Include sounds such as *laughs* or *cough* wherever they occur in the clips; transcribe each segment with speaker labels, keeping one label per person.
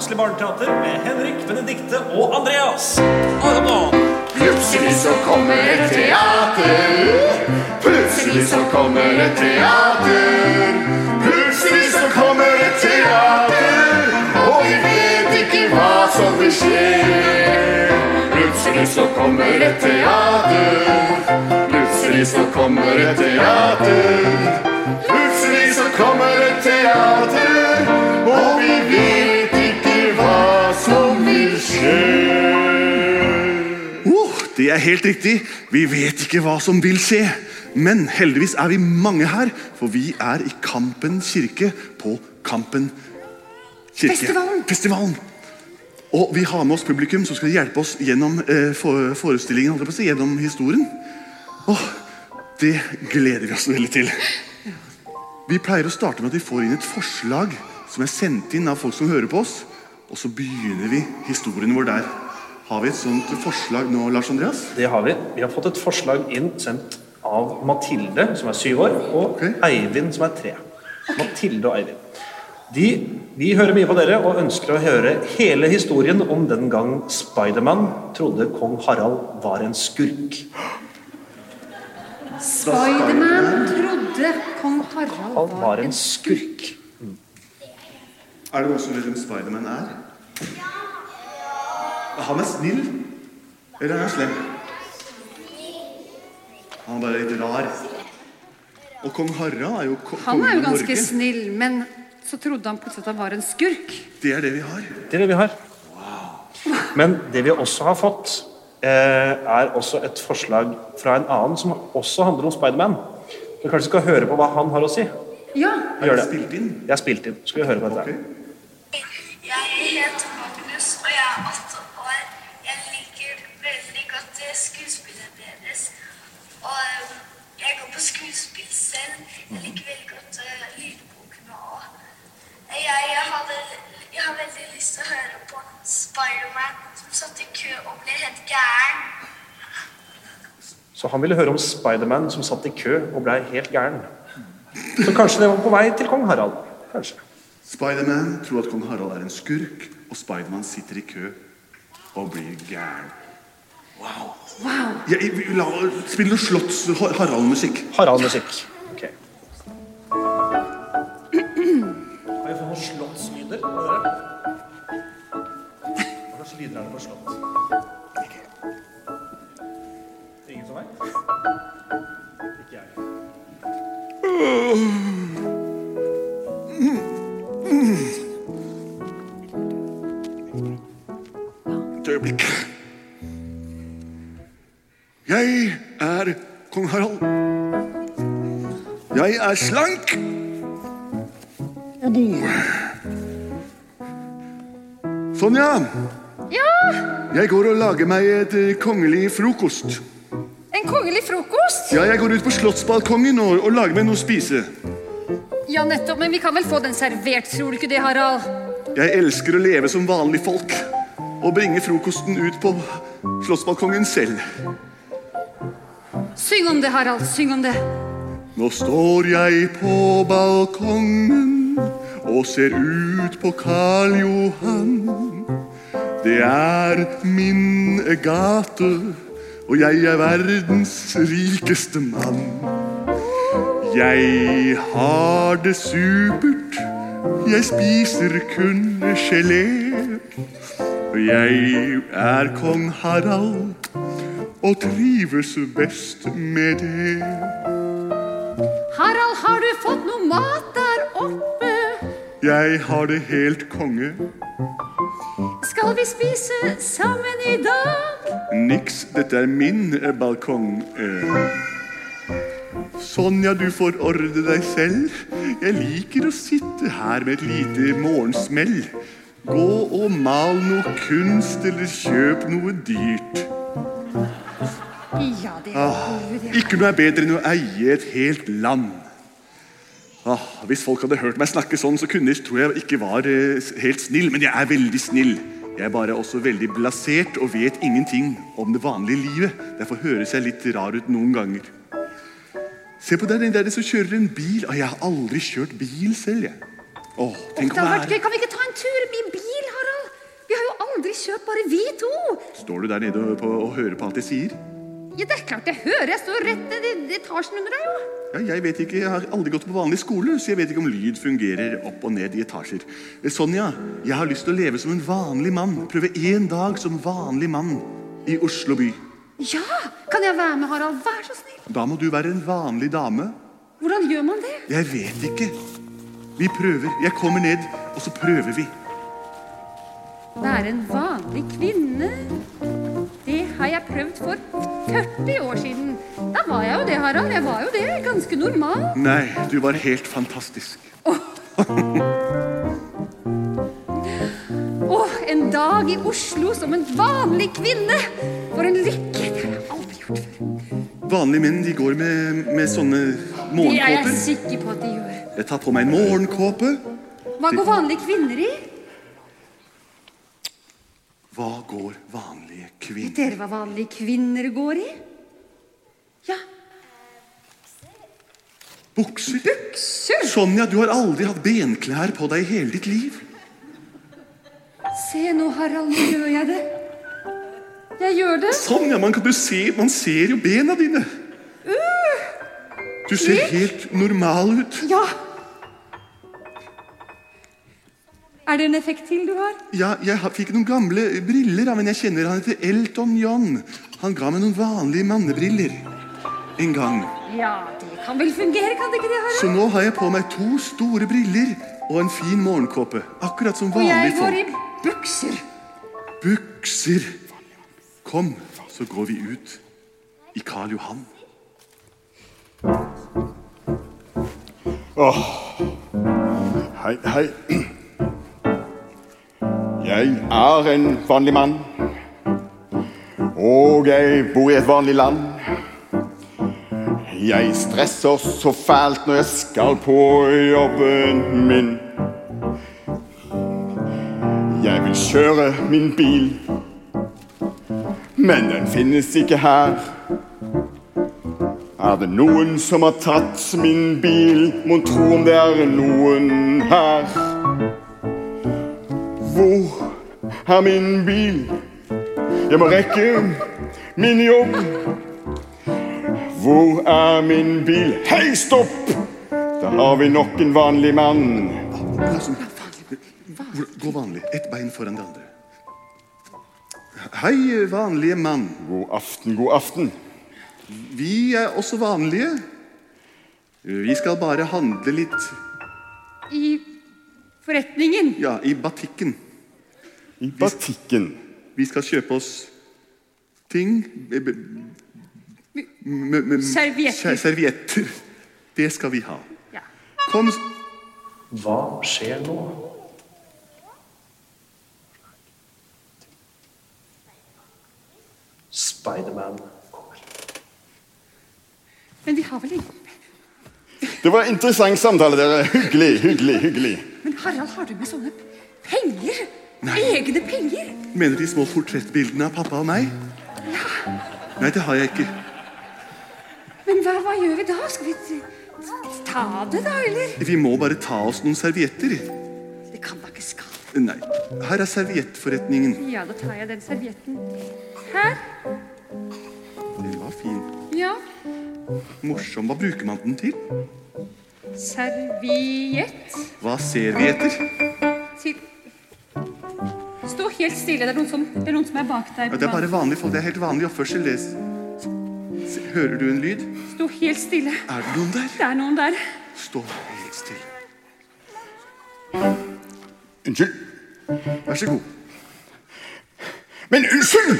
Speaker 1: Plutselig barneteater med Henrik, Benedikte og Andreas.
Speaker 2: Plutselig så kommer et teater. Plutselig så kommer et teater. Plutselig så kommer et teater. Og vi vet ikke hva som vil skje. Plutselig så kommer et teater. Plutselig så kommer et teater. Plutselig så kommer et teater.
Speaker 3: Det er helt riktig. Vi vet ikke hva som vil skje. Men heldigvis er vi mange her, for vi er i Kampen kirke på Kampen kirke.
Speaker 4: Festivalen.
Speaker 3: Festivalen. Og vi har med oss publikum som skal hjelpe oss gjennom eh, forestillingen, si, gjennom historien. Åh, det gleder vi oss veldig til. Vi pleier å starte med at vi får inn et forslag som er sendt inn av folk som hører på oss. Og så begynner vi historien vår der. Har vi et sånt forslag nå, Lars Andreas?
Speaker 1: Det har vi. Vi har fått et forslag inn sendt av Mathilde, som er syv år, og
Speaker 3: okay.
Speaker 1: Eivind, som er tre. Mathilde og Eivind. De, vi hører mye på dere og ønsker å høre hele historien om den gang Spiderman trodde kong Harald var en skurk.
Speaker 4: Spiderman trodde kong Harald
Speaker 1: var en skurk.
Speaker 3: Er det noe som vet hvem Spiderman er? Han er snill, eller er han slem? Han er bare litt rar. Og kong Harald er jo ko
Speaker 4: Han er jo ganske
Speaker 3: Norge.
Speaker 4: snill, men så trodde han plutselig at han var en skurk.
Speaker 3: Det er det vi har.
Speaker 1: Det er det vi har. Wow. Men det vi også har fått, eh, er også et forslag fra en annen som også handler om Spiderman. Vi kanskje skal høre på hva han har å si.
Speaker 4: Ja,
Speaker 1: gjør det.
Speaker 3: Spilt inn.
Speaker 1: Jeg har spilt inn. Skal vi høre på dette?
Speaker 3: Ok.
Speaker 5: Selv. Jeg liker veldig godt uh, lydbokene òg. Jeg, jeg, hadde, jeg har veldig lyst til å høre på Spiderman som satt i kø og ble helt gæren.
Speaker 1: Så han ville høre om Spiderman som satt i kø og blei helt gæren. Så kanskje det var på vei til kong Harald. Kanskje.
Speaker 3: Spiderman tror at kong Harald er en skurk, og Spiderman sitter i kø og blir gæren. Wow. Jeg, la, spill noe Slotts Harald-musikk.
Speaker 1: Noen slottslyder? Hva slags lyder er det på slott? Ingen som veit? Ikke jeg.
Speaker 3: Et øyeblikk. Jeg er kong Harald. Jeg er slank god. Sonja,
Speaker 4: ja
Speaker 3: jeg går og lager meg et eh, kongelig frokost.
Speaker 4: en kongelig frokost.
Speaker 3: Ja, jeg går ut på slottsbalkongen og, og lager meg noe å spise.
Speaker 4: Ja, nettopp, men vi kan vel få den servert, tror du ikke det, Harald?
Speaker 3: Jeg elsker å leve som vanlige folk og bringe frokosten ut på slottsbalkongen selv.
Speaker 4: Syng om det, Harald, syng om det.
Speaker 3: Nå står jeg på balkongen og ser ut på Karl Johan. Det er min gate, og jeg er verdens rikeste mann. Jeg har det supert, jeg spiser kun gelé. Jeg er kong Harald og trives best med det.
Speaker 4: Mat der oppe?
Speaker 3: Jeg har det helt konge.
Speaker 4: Skal vi spise sammen i dag?
Speaker 3: Niks, dette er min eh, balkong. Eh. Sonja, du får ordne deg selv. Jeg liker å sitte her med et lite morgensmell. Gå og mal noe kunst, eller kjøp noe dyrt.
Speaker 4: Ja, det er
Speaker 3: Ah, ikke noe er bedre enn å eie et helt land. Ah, hvis folk hadde hørt meg snakke sånn, så kunne de tro jeg ikke var eh, helt snill. Men jeg er veldig snill. Jeg er bare også veldig blasert og vet ingenting om det vanlige livet. Derfor høres jeg litt rar ut noen ganger. Se på den der som kjører en bil. Ah, jeg har aldri kjørt bil selv, jeg. Åh, tenk
Speaker 4: Det har vært gøy. Kan vi ikke ta en tur i bil, Harald? Vi har jo aldri kjørt, bare vi to.
Speaker 3: Står du der nede og, på, og hører på alt jeg sier?
Speaker 4: Ja, det er klart jeg hører. Jeg står rett i etasjen under deg, jo.
Speaker 3: Ja, jeg vet ikke, jeg har aldri gått på vanlig skole, så jeg vet ikke om lyd fungerer opp og ned i etasjer. Eh, Sonja, jeg har lyst til å leve som en vanlig mann. Prøve én dag som vanlig mann i Oslo by.
Speaker 4: Ja, kan jeg være med, Harald? Vær så snill.
Speaker 3: Da må du være en vanlig dame.
Speaker 4: Hvordan gjør man det?
Speaker 3: Jeg vet ikke. Vi prøver. Jeg kommer ned, og så prøver vi.
Speaker 4: Være en vanlig kvinne. Det har jeg prøvd for 40 år siden. Da var jeg jo det, Harald. Jeg var jo det. Ganske normal.
Speaker 3: Nei, du var helt fantastisk.
Speaker 4: Å, en dag i Oslo som en vanlig kvinne. For en lykke. Det har jeg aldri gjort før.
Speaker 3: Vanlige menn de går med, med sånne
Speaker 4: Det er jeg sikker på at de gjør.
Speaker 3: Jeg tar på meg en morgenkåpe.
Speaker 4: Hva går vanlige kvinner i?
Speaker 3: Hva går vanlige kvinner?
Speaker 4: Vet dere hva vanlige kvinner går i? Ja,
Speaker 3: Bukser.
Speaker 4: bukser.
Speaker 3: Sonja, du har aldri hatt benklær på deg i hele ditt liv.
Speaker 4: Se nå, Harald, nå gjør jeg det. Jeg gjør det.
Speaker 3: Sonja, man, kan jo se, man ser jo bena dine. Du ser helt normal ut.
Speaker 4: Ja. Er det en effekt til du har?
Speaker 3: Ja, jeg fikk noen gamle briller, men jeg kjenner han heter Elton John. Han ga meg noen vanlige mannebriller en gang.
Speaker 4: Ja, det kan vel fungere, kan det ikke det,
Speaker 3: Så nå har jeg på meg to store briller og en fin morgenkåpe. Akkurat som
Speaker 4: Og jeg går i bukser.
Speaker 3: Bukser. Kom, så går vi ut i Karl Johan. Åh.
Speaker 2: Hei, hei. Jeg er en vanlig mann. Og jeg bor i et vanlig land. Jeg stresser så fælt når jeg skal på jobben min. Jeg vil kjøre min bil, men den finnes ikke her. Er det noen som har tatt min bil? Mon tro om det er noen her? Hvor er min bil? Jeg må rekke min jobb. Hvor er min bil? Hei, stopp! Da har vi nok en vanlig mann.
Speaker 3: Gå vanlig. Ett bein foran det andre. Hei, vanlige mann.
Speaker 2: God aften, god aften.
Speaker 3: Vi er også vanlige. Vi skal bare handle litt
Speaker 4: I forretningen.
Speaker 3: ja, i batikken.
Speaker 2: I batikken.
Speaker 3: Vi skal kjøpe oss ting
Speaker 4: Servietter.
Speaker 3: Servietter. Det skal vi ha.
Speaker 4: Ja.
Speaker 3: Kom,
Speaker 1: Hva skjer nå? Spiderman kommer.
Speaker 4: Men vi har vel ingen
Speaker 2: Det var en interessant samtale, dere. Hyggelig, hyggelig, hyggelig.
Speaker 4: Men Harald, har du med sånne penger? Egne penger?
Speaker 3: mener de små portrettbildene av pappa og meg? Ja. Nei, det har jeg ikke.
Speaker 4: Men hva, hva gjør vi da? Skal vi ta det, da, eller?
Speaker 3: Vi må bare ta oss noen servietter.
Speaker 4: Det kan da ikke skade.
Speaker 3: Nei, her er serviettforretningen.
Speaker 4: Ja, da tar jeg den servietten her.
Speaker 3: Den var fin.
Speaker 4: Ja.
Speaker 3: Morsom. Hva bruker man den til?
Speaker 4: Serviett
Speaker 3: Hva ser vi etter?
Speaker 4: Helt stille. Det er noen som, det er, noen som er bak.
Speaker 3: Ja, det er bare vanlige folk. Det er helt vanlig oppførsel. Hører du en lyd?
Speaker 4: Stå helt stille.
Speaker 3: Er det noen der?
Speaker 4: Det er noen der.
Speaker 3: Stå helt stille.
Speaker 2: Unnskyld.
Speaker 3: Vær så god.
Speaker 2: Men unnskyld!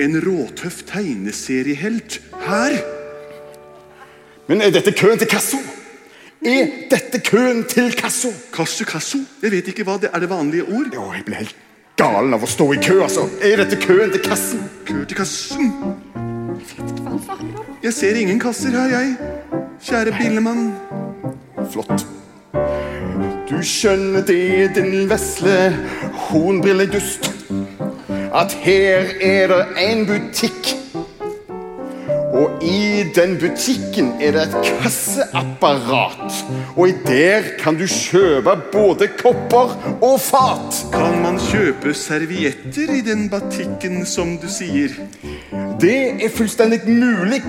Speaker 3: En råtøff tegneseriehelt her.
Speaker 2: Men er dette køen til kasso? Er dette køen til kasso?
Speaker 3: Kasso kasso. Jeg vet ikke hva det er. det vanlige ord?
Speaker 2: Jo, jeg ble helt galen av å stå i kø, altså. Er dette køen til kassen?
Speaker 3: Kø til kassen. Jeg ser ingen kasser her, jeg. Kjære billemann.
Speaker 2: Flott. Du skjønner det, din vesle hornbrilledust, at her er det en butikk. Og i den butikken er det et kasseapparat. Og i der kan du kjøpe både kopper og fat.
Speaker 3: Kan man kjøpe servietter i den batikken som du sier.
Speaker 2: Det er fullstendig mulig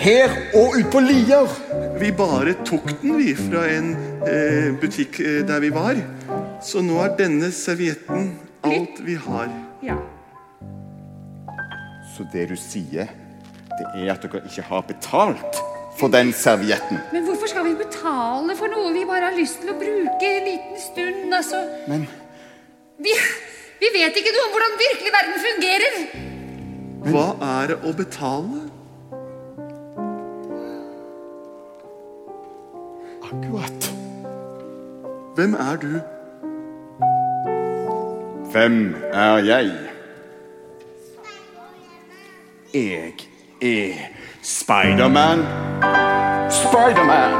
Speaker 2: her og ute på Lier.
Speaker 3: Vi bare tok den, vi, fra en eh, butikk eh, der vi var. Så nå er denne servietten alt vi har.
Speaker 4: Ja.
Speaker 2: Så det du sier, det er at dere ikke har betalt for den servietten.
Speaker 4: Men hvorfor skal vi betale for noe vi bare har lyst til å bruke en liten stund? Altså,
Speaker 2: Men
Speaker 4: vi, vi vet ikke noe om hvordan virkelig verden fungerer.
Speaker 3: Hva er det å betale?
Speaker 2: akkurat
Speaker 3: Hvem er du?
Speaker 2: Hvem er jeg? Jeg er Spiderman. Spiderman.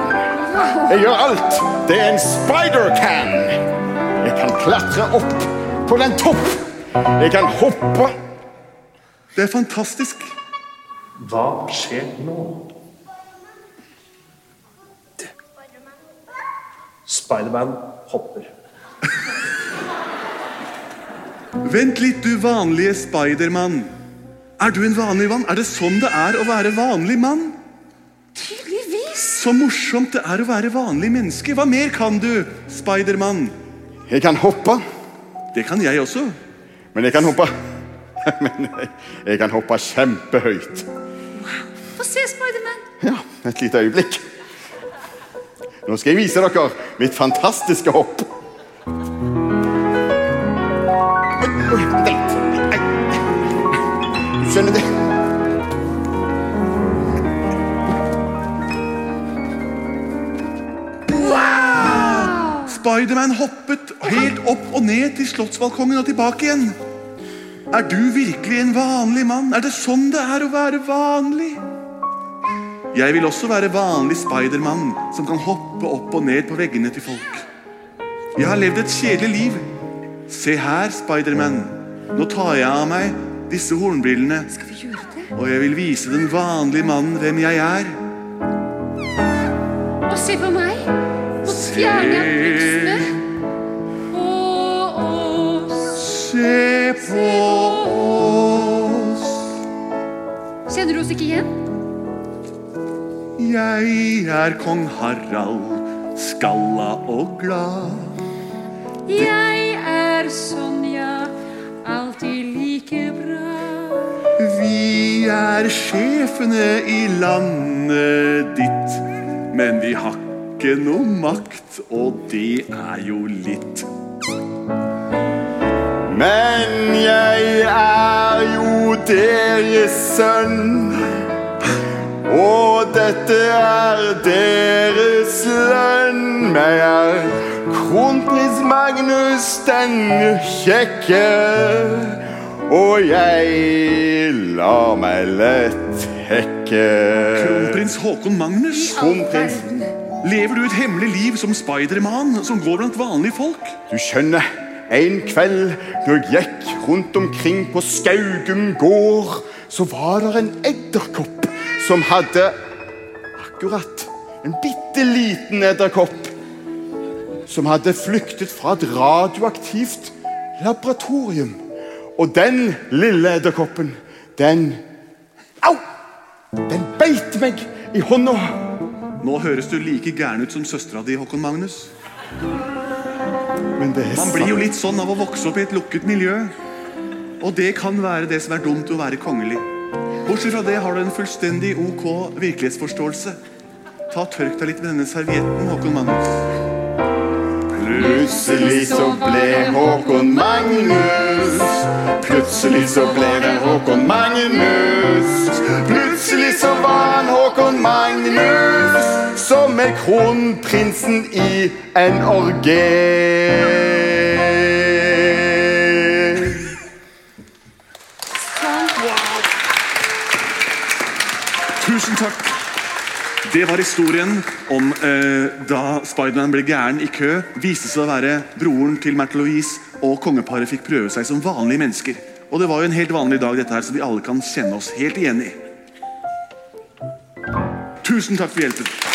Speaker 2: Jeg gjør alt det en spider kan. Jeg kan klatre opp på den topp. Jeg kan hoppe
Speaker 3: Det er fantastisk.
Speaker 1: Hva skjer nå? Spiderman hopper.
Speaker 3: Vent litt, du vanlige Spidermann. Er du en vanlig mann? Er det sånn det er å være vanlig mann?
Speaker 4: Tydeligvis.
Speaker 3: Så morsomt det er å være vanlig menneske. Hva mer kan du, Spiderman?
Speaker 2: Jeg kan hoppe,
Speaker 3: Det kan jeg også.
Speaker 2: men jeg kan hoppe *laughs* Men jeg, jeg kan hoppe kjempehøyt.
Speaker 4: Få se, Spiderman.
Speaker 2: Ja, et lite øyeblikk. Nå skal jeg vise dere mitt fantastiske hopp.
Speaker 3: Spiderman hoppet helt opp og ned til slottsbalkongen og tilbake igjen. Er du virkelig en vanlig mann? Er det sånn det er å være vanlig? Jeg vil også være vanlig Spiderman som kan hoppe opp og ned på veggene til folk. Jeg har levd et kjedelig liv. Se her, Spiderman. Nå tar jeg av meg disse hornbrillene,
Speaker 4: Skal vi gjøre det?
Speaker 3: og jeg vil vise den vanlige mannen hvem jeg er.
Speaker 4: Og se på meg. Nå fjerner jeg buksene.
Speaker 3: På oss.
Speaker 4: Kjenner du oss ikke igjen?
Speaker 3: Jeg er kong Harald, skalla og glad.
Speaker 4: Jeg er Sonja, alltid like bra.
Speaker 3: Vi er sjefene i landet ditt, men vi har ikke noe makt, og det er jo litt.
Speaker 2: Men jeg er jo deres sønn. Og dette er deres lønn. Men Jeg er kronprins Magnus den kjekke. Og jeg lar meg lett hekke.
Speaker 3: Kronprins Håkon Magnus,
Speaker 2: Kronprins
Speaker 3: lever du et hemmelig liv som Spiderman, som går blant vanlige folk?
Speaker 2: Du skjønner, en kveld når jeg gikk rundt omkring på Skaugum gård, så var det en edderkopp som hadde akkurat en bitte liten edderkopp som hadde flyktet fra et radioaktivt laboratorium. Og den lille edderkoppen, den Au! Den beit meg i hånda.
Speaker 3: Nå høres du like gæren ut som søstera di, Håkon Magnus.
Speaker 2: Men det
Speaker 3: Man blir jo litt sånn av å vokse opp i et lukket miljø. Og det kan være det som er dumt å være kongelig. Bortsett fra det har du en fullstendig ok virkelighetsforståelse. Ta Tørk deg litt med denne servietten, Håkon Magnus.
Speaker 2: Plutselig så ble Håkon Magnus. Plutselig så ble det Håkon Magnus. Plutselig så var han Håkon Magnus. Som er kronprinsen i en orge.
Speaker 3: Tusen takk. Det var historien om eh, da Spiderman ble gæren i kø, viste seg å være broren til Märtha Louise, og kongeparet fikk prøve seg som vanlige mennesker. Og det var jo en helt vanlig dag, dette her, så vi alle kan kjenne oss helt igjen i. Tusen takk for hjelpen.